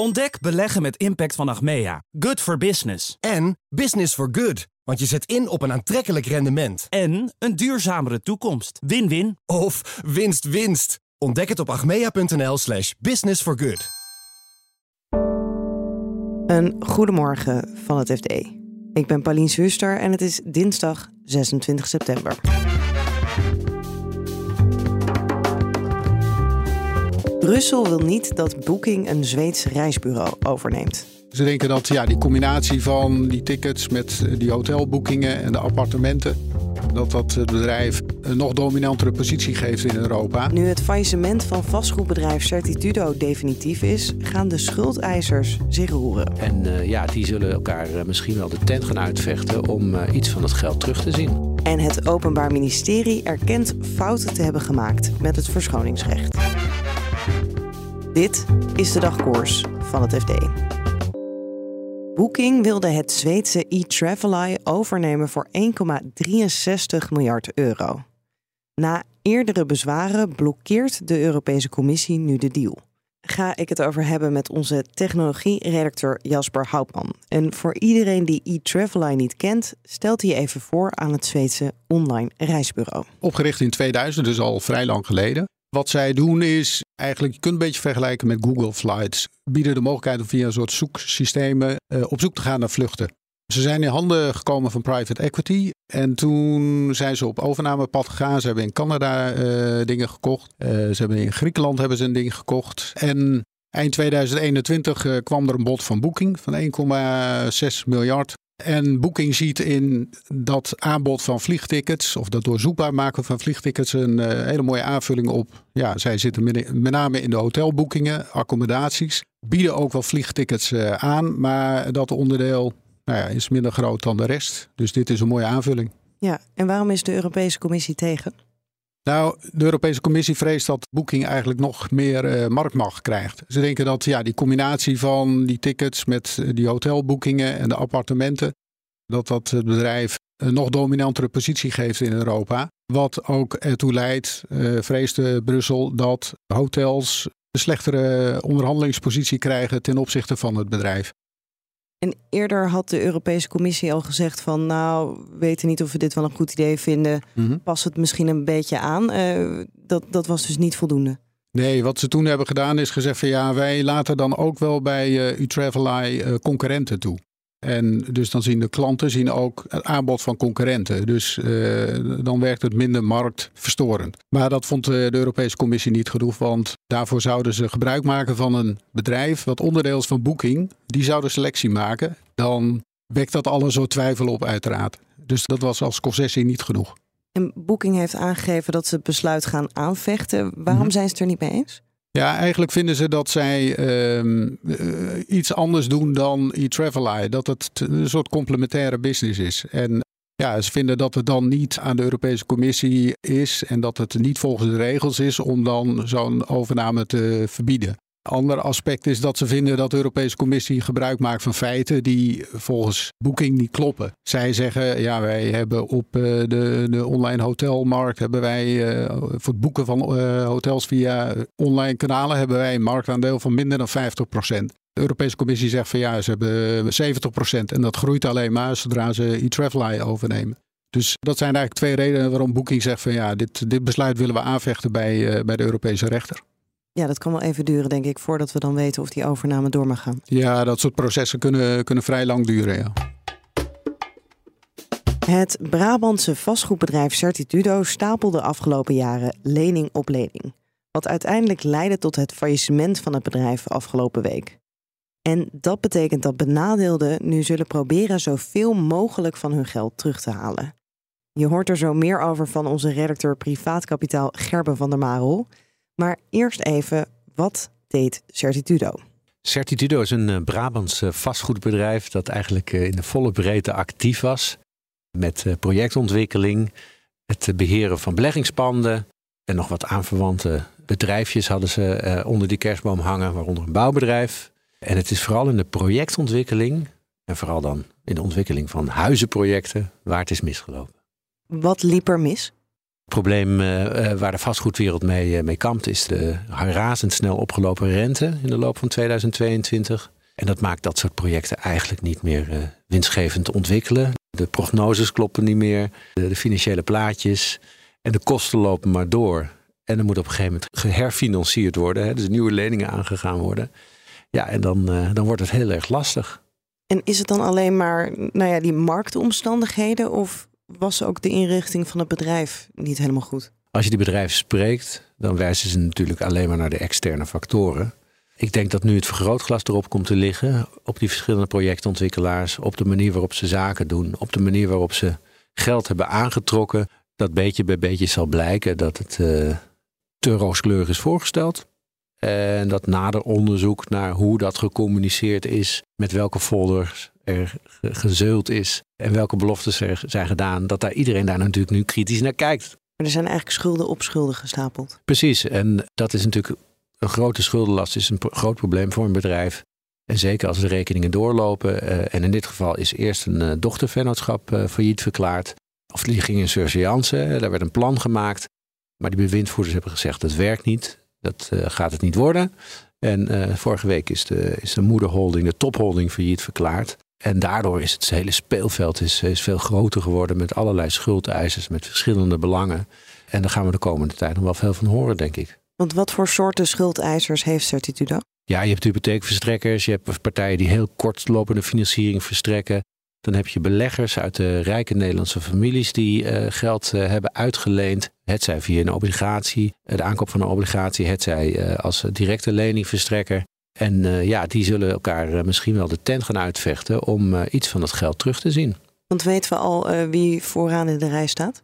Ontdek beleggen met impact van Achmea. Good for business. En business for good. Want je zet in op een aantrekkelijk rendement. En een duurzamere toekomst. Win-win. Of winst winst. Ontdek het op achmea.nl slash business for good. Een goedemorgen van het FD. Ik ben Paulien Zuster en het is dinsdag 26 september. Brussel wil niet dat Booking een Zweeds reisbureau overneemt. Ze denken dat ja, die combinatie van die tickets met die hotelboekingen en de appartementen, dat dat het bedrijf een nog dominantere positie geeft in Europa. Nu het faillissement van vastgoedbedrijf Certitudo definitief is, gaan de schuldeisers zich roeren. En uh, ja, die zullen elkaar uh, misschien wel de tent gaan uitvechten om uh, iets van het geld terug te zien. En het Openbaar Ministerie erkent fouten te hebben gemaakt met het verschoningsrecht. Dit is de dagkoers van het FD. Booking wilde het Zweedse e-Traveleye overnemen voor 1,63 miljard euro. Na eerdere bezwaren blokkeert de Europese Commissie nu de deal. Ga ik het over hebben met onze technologie-redacteur Jasper Houtman. En voor iedereen die e-Traveleye niet kent, stelt hij even voor aan het Zweedse online reisbureau. Opgericht in 2000, dus al vrij lang geleden. Wat zij doen is eigenlijk, je kunt een beetje vergelijken met Google Flights. Bieden de mogelijkheid om via een soort zoeksystemen uh, op zoek te gaan naar vluchten. Ze zijn in handen gekomen van private equity. En toen zijn ze op overnamepad gegaan. Ze hebben in Canada uh, dingen gekocht. Uh, ze hebben in Griekenland hebben ze een ding gekocht. En eind 2021 kwam er een bod van Booking van 1,6 miljard. En Booking ziet in dat aanbod van vliegtickets, of dat doorzoekbaar maken van vliegtickets, een uh, hele mooie aanvulling op. Ja, zij zitten met name in de hotelboekingen, accommodaties. Bieden ook wel vliegtickets uh, aan, maar dat onderdeel nou ja, is minder groot dan de rest. Dus dit is een mooie aanvulling. Ja, en waarom is de Europese Commissie tegen? Nou, de Europese Commissie vreest dat Booking eigenlijk nog meer uh, marktmacht krijgt. Ze denken dat ja, die combinatie van die tickets met die hotelboekingen en de appartementen, dat dat het bedrijf een nog dominantere positie geeft in Europa. Wat ook ertoe leidt, uh, vreesde Brussel, dat hotels een slechtere onderhandelingspositie krijgen ten opzichte van het bedrijf. En eerder had de Europese Commissie al gezegd van nou, we weten niet of we dit wel een goed idee vinden. Mm -hmm. Pas het misschien een beetje aan. Uh, dat, dat was dus niet voldoende. Nee, wat ze toen hebben gedaan is gezegd van ja, wij laten dan ook wel bij uh, uh, concurrenten toe. En dus dan zien de klanten zien ook het aanbod van concurrenten. Dus uh, dan werkt het minder marktverstorend. Maar dat vond de Europese Commissie niet genoeg, want daarvoor zouden ze gebruik maken van een bedrijf wat onderdeel is van Booking. Die zouden selectie maken. Dan wekt dat alle zo twijfel op, uiteraard. Dus dat was als concessie niet genoeg. En Booking heeft aangegeven dat ze het besluit gaan aanvechten. Waarom -hmm. zijn ze het er niet mee eens? Ja, eigenlijk vinden ze dat zij uh, iets anders doen dan e-Traveleye. Dat het een soort complementaire business is. En ja, ze vinden dat het dan niet aan de Europese Commissie is en dat het niet volgens de regels is om dan zo'n overname te verbieden. Ander aspect is dat ze vinden dat de Europese Commissie gebruik maakt van feiten die volgens Booking niet kloppen. Zij zeggen, ja, wij hebben op de, de online hotelmarkt, hebben wij uh, voor het boeken van uh, hotels via online kanalen, hebben wij een marktaandeel van minder dan 50 procent. De Europese Commissie zegt van ja, ze hebben 70 procent en dat groeit alleen maar zodra ze e-Traveleye overnemen. Dus dat zijn eigenlijk twee redenen waarom Booking zegt van ja, dit, dit besluit willen we aanvechten bij, bij de Europese rechter. Ja, dat kan wel even duren, denk ik, voordat we dan weten of die overname door mag gaan. Ja, dat soort processen kunnen, kunnen vrij lang duren, ja. Het Brabantse vastgoedbedrijf Certitudo stapelde afgelopen jaren lening op lening. Wat uiteindelijk leidde tot het faillissement van het bedrijf afgelopen week. En dat betekent dat benadeelden nu zullen proberen zoveel mogelijk van hun geld terug te halen. Je hoort er zo meer over van onze redacteur Privaatkapitaal Gerben van der Marel. Maar eerst even, wat deed Certitudo? Certitudo is een Brabants vastgoedbedrijf dat eigenlijk in de volle breedte actief was. Met projectontwikkeling, het beheren van beleggingspanden en nog wat aanverwante bedrijfjes hadden ze onder die kerstboom hangen, waaronder een bouwbedrijf. En het is vooral in de projectontwikkeling en vooral dan in de ontwikkeling van huizenprojecten waar het is misgelopen. Wat liep er mis? Probleem uh, waar de vastgoedwereld mee, mee kampt is de razendsnel opgelopen rente in de loop van 2022. En dat maakt dat soort projecten eigenlijk niet meer winstgevend ontwikkelen. De prognoses kloppen niet meer, de, de, financiële plaatjes en de kosten lopen maar door. En er moet op een gegeven moment geherfinancierd worden, hè, dus nieuwe leningen aangegaan worden. Ja, en dan, dan wordt het heel erg lastig. En is het dan alleen maar nou ja, die marktomstandigheden of was ook de inrichting van het bedrijf niet helemaal goed? Als je die bedrijven spreekt, dan wijzen ze natuurlijk alleen maar naar de externe factoren. Ik denk dat nu het vergrootglas erop komt te liggen op die verschillende projectontwikkelaars, op de manier waarop ze zaken doen, op de manier waarop ze geld hebben aangetrokken. Dat beetje bij beetje zal blijken dat het uh, te rooskleurig is voorgesteld. En dat nader onderzoek naar hoe dat gecommuniceerd is, met welke folders er gezeuld is en welke beloftes er zijn gedaan, dat daar iedereen daar natuurlijk nu kritisch naar kijkt. Maar er zijn eigenlijk schulden op schulden gestapeld. Precies, en dat is natuurlijk een grote schuldenlast, is een groot probleem voor een bedrijf. En zeker als de rekeningen doorlopen. Uh, en in dit geval is eerst een uh, dochtervennootschap uh, failliet verklaard. Of die ging in surseance, daar werd een plan gemaakt. Maar die bewindvoerders hebben gezegd dat werkt niet. Dat gaat het niet worden. En vorige week is de, is de moederholding, de topholding failliet verklaard. En daardoor is het hele speelveld is, is veel groter geworden met allerlei schuldeisers, met verschillende belangen. En daar gaan we de komende tijd nog wel veel van horen, denk ik. Want wat voor soorten schuldeisers heeft Certitudo? Ja, je hebt hypotheekverstrekkers, je hebt partijen die heel kortlopende financiering verstrekken. Dan heb je beleggers uit de rijke Nederlandse families die uh, geld uh, hebben uitgeleend. Het zij via een obligatie, de aankoop van een obligatie, het zij uh, als directe leningverstrekker. En ja, die zullen elkaar misschien wel de tent gaan uitvechten om iets van dat geld terug te zien. Want weten we al wie vooraan in de rij staat?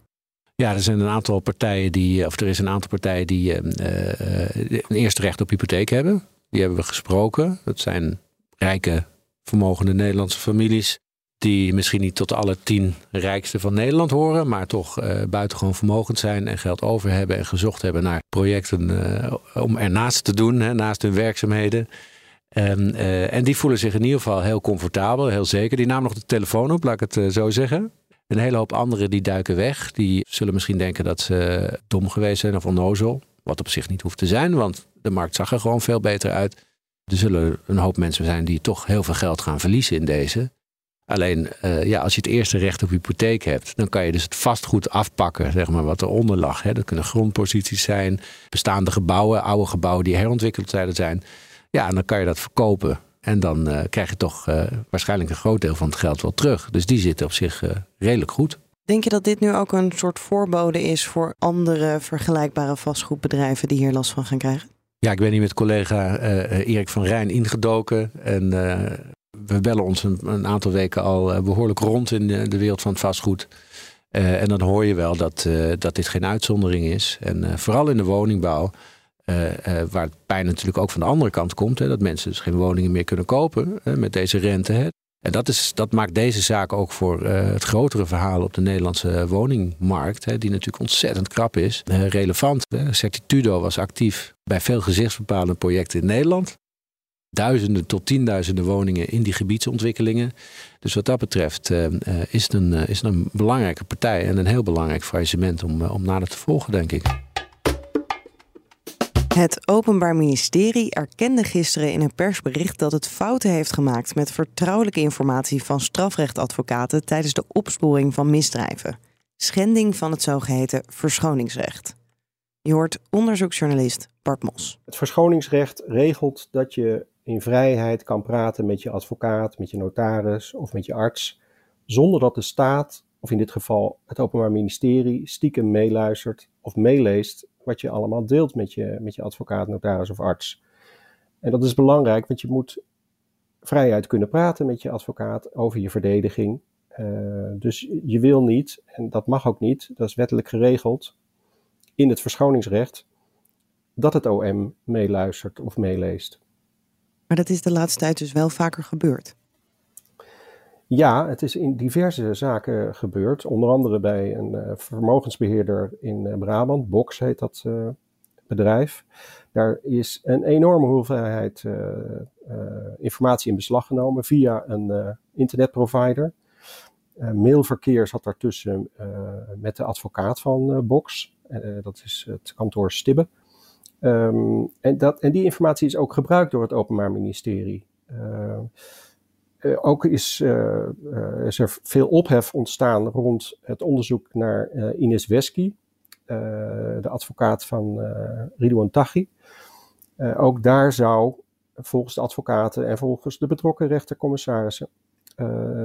Ja, er zijn een aantal partijen die, of er is een aantal partijen die een eerste recht op hypotheek hebben. Die hebben we gesproken. Dat zijn rijke, vermogende Nederlandse families. Die misschien niet tot alle tien rijkste van Nederland horen, maar toch buitengewoon vermogend zijn en geld over hebben en gezocht hebben naar projecten om ernaast te doen, hè, naast hun werkzaamheden. En, uh, en die voelen zich in ieder geval heel comfortabel, heel zeker. Die namen nog de telefoon op, laat ik het zo zeggen. Een hele hoop anderen die duiken weg. Die zullen misschien denken dat ze dom geweest zijn of onnozel. Wat op zich niet hoeft te zijn, want de markt zag er gewoon veel beter uit. Er zullen een hoop mensen zijn die toch heel veel geld gaan verliezen in deze. Alleen, uh, ja, als je het eerste recht op hypotheek hebt, dan kan je dus het vastgoed afpakken, zeg maar, wat eronder lag. Hè. Dat kunnen grondposities zijn, bestaande gebouwen, oude gebouwen die herontwikkeld zijn. Ja, en dan kan je dat verkopen. En dan uh, krijg je toch uh, waarschijnlijk een groot deel van het geld wel terug. Dus die zitten op zich redelijk goed. Denk je dat dit nu ook een soort voorbode is voor andere vergelijkbare vastgoedbedrijven die hier last van gaan krijgen? Ja, ik ben hier met collega Erik van Rijn ingedoken. En we bellen ons een, aantal weken al behoorlijk rond in de, de wereld van het vastgoed. Uh, en dan hoor je wel dat, uh, dat dit geen uitzondering is. En vooral in de woningbouw, waar het pijn natuurlijk ook van de andere kant komt, hè, dat mensen dus geen woningen meer kunnen kopen met deze rente. Hè. En dat, is, dat maakt deze zaak ook voor het grotere verhaal op de Nederlandse woningmarkt, hè, die natuurlijk ontzettend krap is, relevant. Certitudo was actief bij veel gezichtsbepalende projecten in Nederland duizenden tot tienduizenden woningen in die gebiedsontwikkelingen. Dus wat dat betreft uh, is, het een, uh, is het een belangrijke partij en een heel belangrijk faillissement om, uh, om nader te volgen, denk ik. Het Openbaar Ministerie erkende gisteren in een persbericht dat het fouten heeft gemaakt met vertrouwelijke informatie van strafrechtadvocaten tijdens de opsporing van misdrijven. Schending van het zogeheten verschoningsrecht. Je hoort onderzoeksjournalist Bart Mos. Het verschoningsrecht regelt dat je in vrijheid kan praten met je advocaat, met je notaris of met je arts, zonder dat de staat, of in dit geval het Openbaar Ministerie, stiekem meeluistert of meeleest wat je allemaal deelt met je, met je advocaat, notaris of arts. En dat is belangrijk, want je moet vrijheid kunnen praten met je advocaat over je verdediging. Uh, dus je wil niet, en dat mag ook niet, dat is wettelijk geregeld in het verschoningsrecht, dat het OM meeluistert of meeleest. Maar dat is de laatste tijd dus wel vaker gebeurd. Ja, het is in diverse zaken gebeurd. Onder andere bij een uh, vermogensbeheerder in uh, Brabant, Box heet dat uh, bedrijf. Daar is een enorme hoeveelheid informatie in beslag genomen via een internetprovider. mailverkeer zat daartussen met de advocaat van Box. dat is het kantoor Stibbe. Ehm, en, dat, en die informatie is ook gebruikt door het Openbaar Ministerie. ook is, is, er veel ophef ontstaan rond het onderzoek naar Ines Wesky, de advocaat van Ridouan Taghi. ook daar zou volgens de advocaten en volgens de betrokken rechtercommissarissen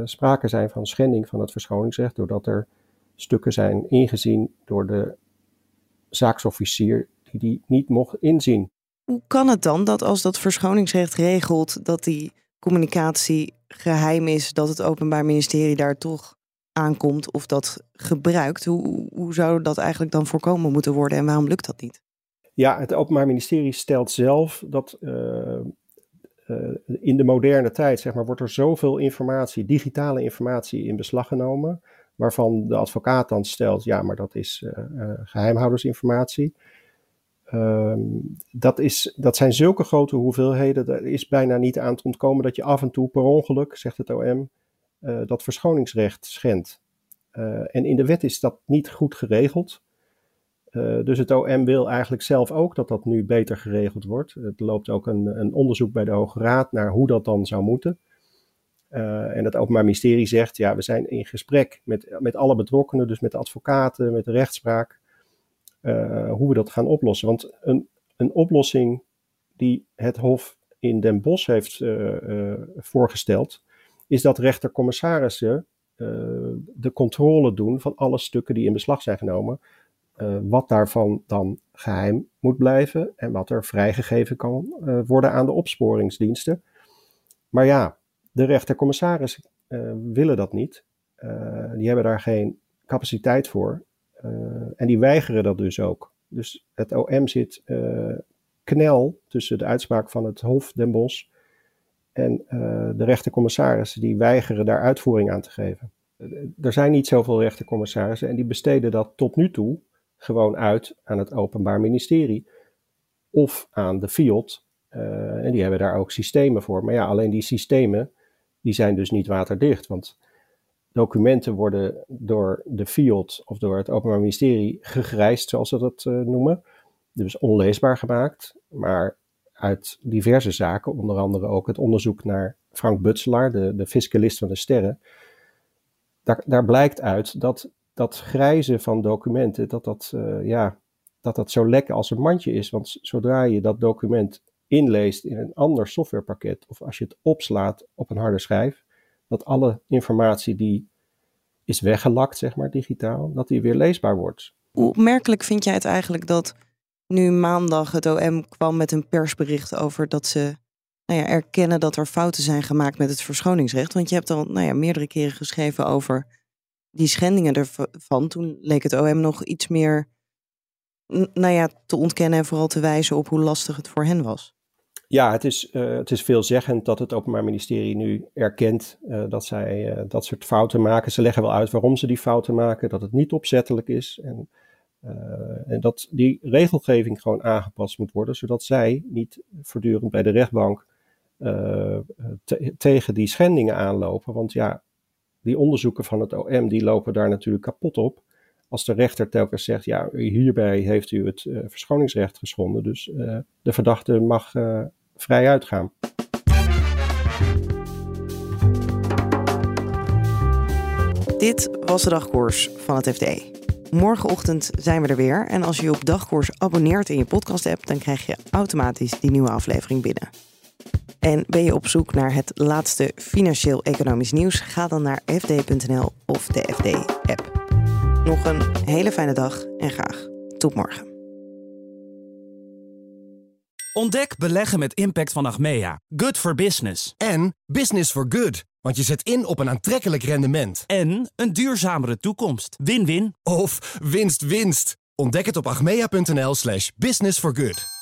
sprake zijn van schending van het verschoningsrecht, doordat er stukken zijn ingezien door de zaaksofficier die die niet mocht inzien. Hoe kan het dan dat als dat verschoningsrecht regelt dat die communicatie geheim is, dat het Openbaar Ministerie daar toch aankomt of dat gebruikt? Hoe, hoe zou dat eigenlijk dan voorkomen moeten worden en waarom lukt dat niet? Ja, het Openbaar Ministerie stelt zelf dat uh, uh, in de moderne tijd, zeg maar, wordt er zoveel informatie, digitale informatie in beslag genomen, waarvan de advocaat dan stelt, ja, maar dat is uh, uh, geheimhoudersinformatie. Ehm, dat, is, dat zijn zulke grote hoeveelheden, er is bijna niet aan te ontkomen dat je af en toe per ongeluk, zegt het OM, dat verschoningsrecht schendt. en in de wet is dat niet goed geregeld. Uh, dus het OM wil eigenlijk zelf ook dat dat nu beter geregeld wordt. Er loopt ook een, een onderzoek bij de Hoge Raad naar hoe dat dan zou moeten. En het Openbaar Ministerie zegt, ja, we zijn in gesprek met, met alle betrokkenen, dus met de advocaten, met de rechtspraak, uh, hoe we dat gaan oplossen. Want een, een oplossing die het Hof in Den Bosch heeft voorgesteld, is dat rechtercommissarissen de controle doen van alle stukken die in beslag zijn genomen wat daarvan dan geheim moet blijven en wat er vrijgegeven kan worden aan de opsporingsdiensten. Maar ja, de rechtercommissaris uh, willen dat niet. die hebben daar geen capaciteit voor. En die weigeren dat dus ook. Dus het OM zit knel tussen de uitspraak van het Hof Den Bosch en de rechtercommissarissen die weigeren daar uitvoering aan te geven. Er zijn niet zoveel rechtercommissarissen en die besteden dat tot nu toe gewoon uit aan het Openbaar Ministerie of aan de FIOD. Uh, en die hebben daar ook systemen voor. Maar ja, alleen die systemen die zijn dus niet waterdicht. Want documenten worden door de FIOD of door het Openbaar Ministerie gegrijsd, zoals ze dat uh, noemen. Dus onleesbaar gemaakt. Maar uit diverse zaken, onder andere ook het onderzoek naar Frank Butselaar, de, de fiscalist van de sterren. Daar, blijkt uit dat dat grijze van documenten, dat dat, uh, ja, dat dat zo lekker als een mandje is. Want zodra je dat document inleest in een ander softwarepakket, of als je het opslaat op een harde schijf, dat alle informatie die is weggelakt, zeg maar, digitaal, dat die weer leesbaar wordt. Hoe opmerkelijk vind jij het eigenlijk dat nu maandag het OM kwam met een persbericht over dat ze nou ja, erkennen dat er fouten zijn gemaakt met het verschoningsrecht? Want je hebt al nou ja, meerdere keren geschreven over die schendingen ervan, toen leek het OM nog iets meer nou ja, te ontkennen en vooral te wijzen op hoe lastig het voor hen was. Ja, het is, uh, het is veelzeggend dat het Openbaar Ministerie nu erkent uh, dat zij uh, dat soort fouten maken. Ze leggen wel uit waarom ze die fouten maken, dat het niet opzettelijk is en, en dat die regelgeving gewoon aangepast moet worden, zodat zij niet voortdurend bij de rechtbank te tegen die schendingen aanlopen. Want ja, die onderzoeken van het OM die lopen daar natuurlijk kapot op. Als de rechter telkens zegt, ja, hierbij heeft u het verschoningsrecht geschonden, dus de verdachte mag vrij uitgaan. Dit was de dagkoers van het FD. Morgenochtend zijn we er weer. En als je je op dagkoers abonneert in je podcast-app, dan krijg je automatisch die nieuwe aflevering binnen. En ben je op zoek naar het laatste financieel-economisch nieuws? Ga dan naar fd.nl of de FD-app. Nog een hele fijne dag en graag tot morgen. Ontdek beleggen met impact van Achmea. Good for business. En business for good. Want je zet in op een aantrekkelijk rendement. En een duurzamere toekomst. Win-win. Of winst-winst. Ontdek het op achmea.nl slash business for good.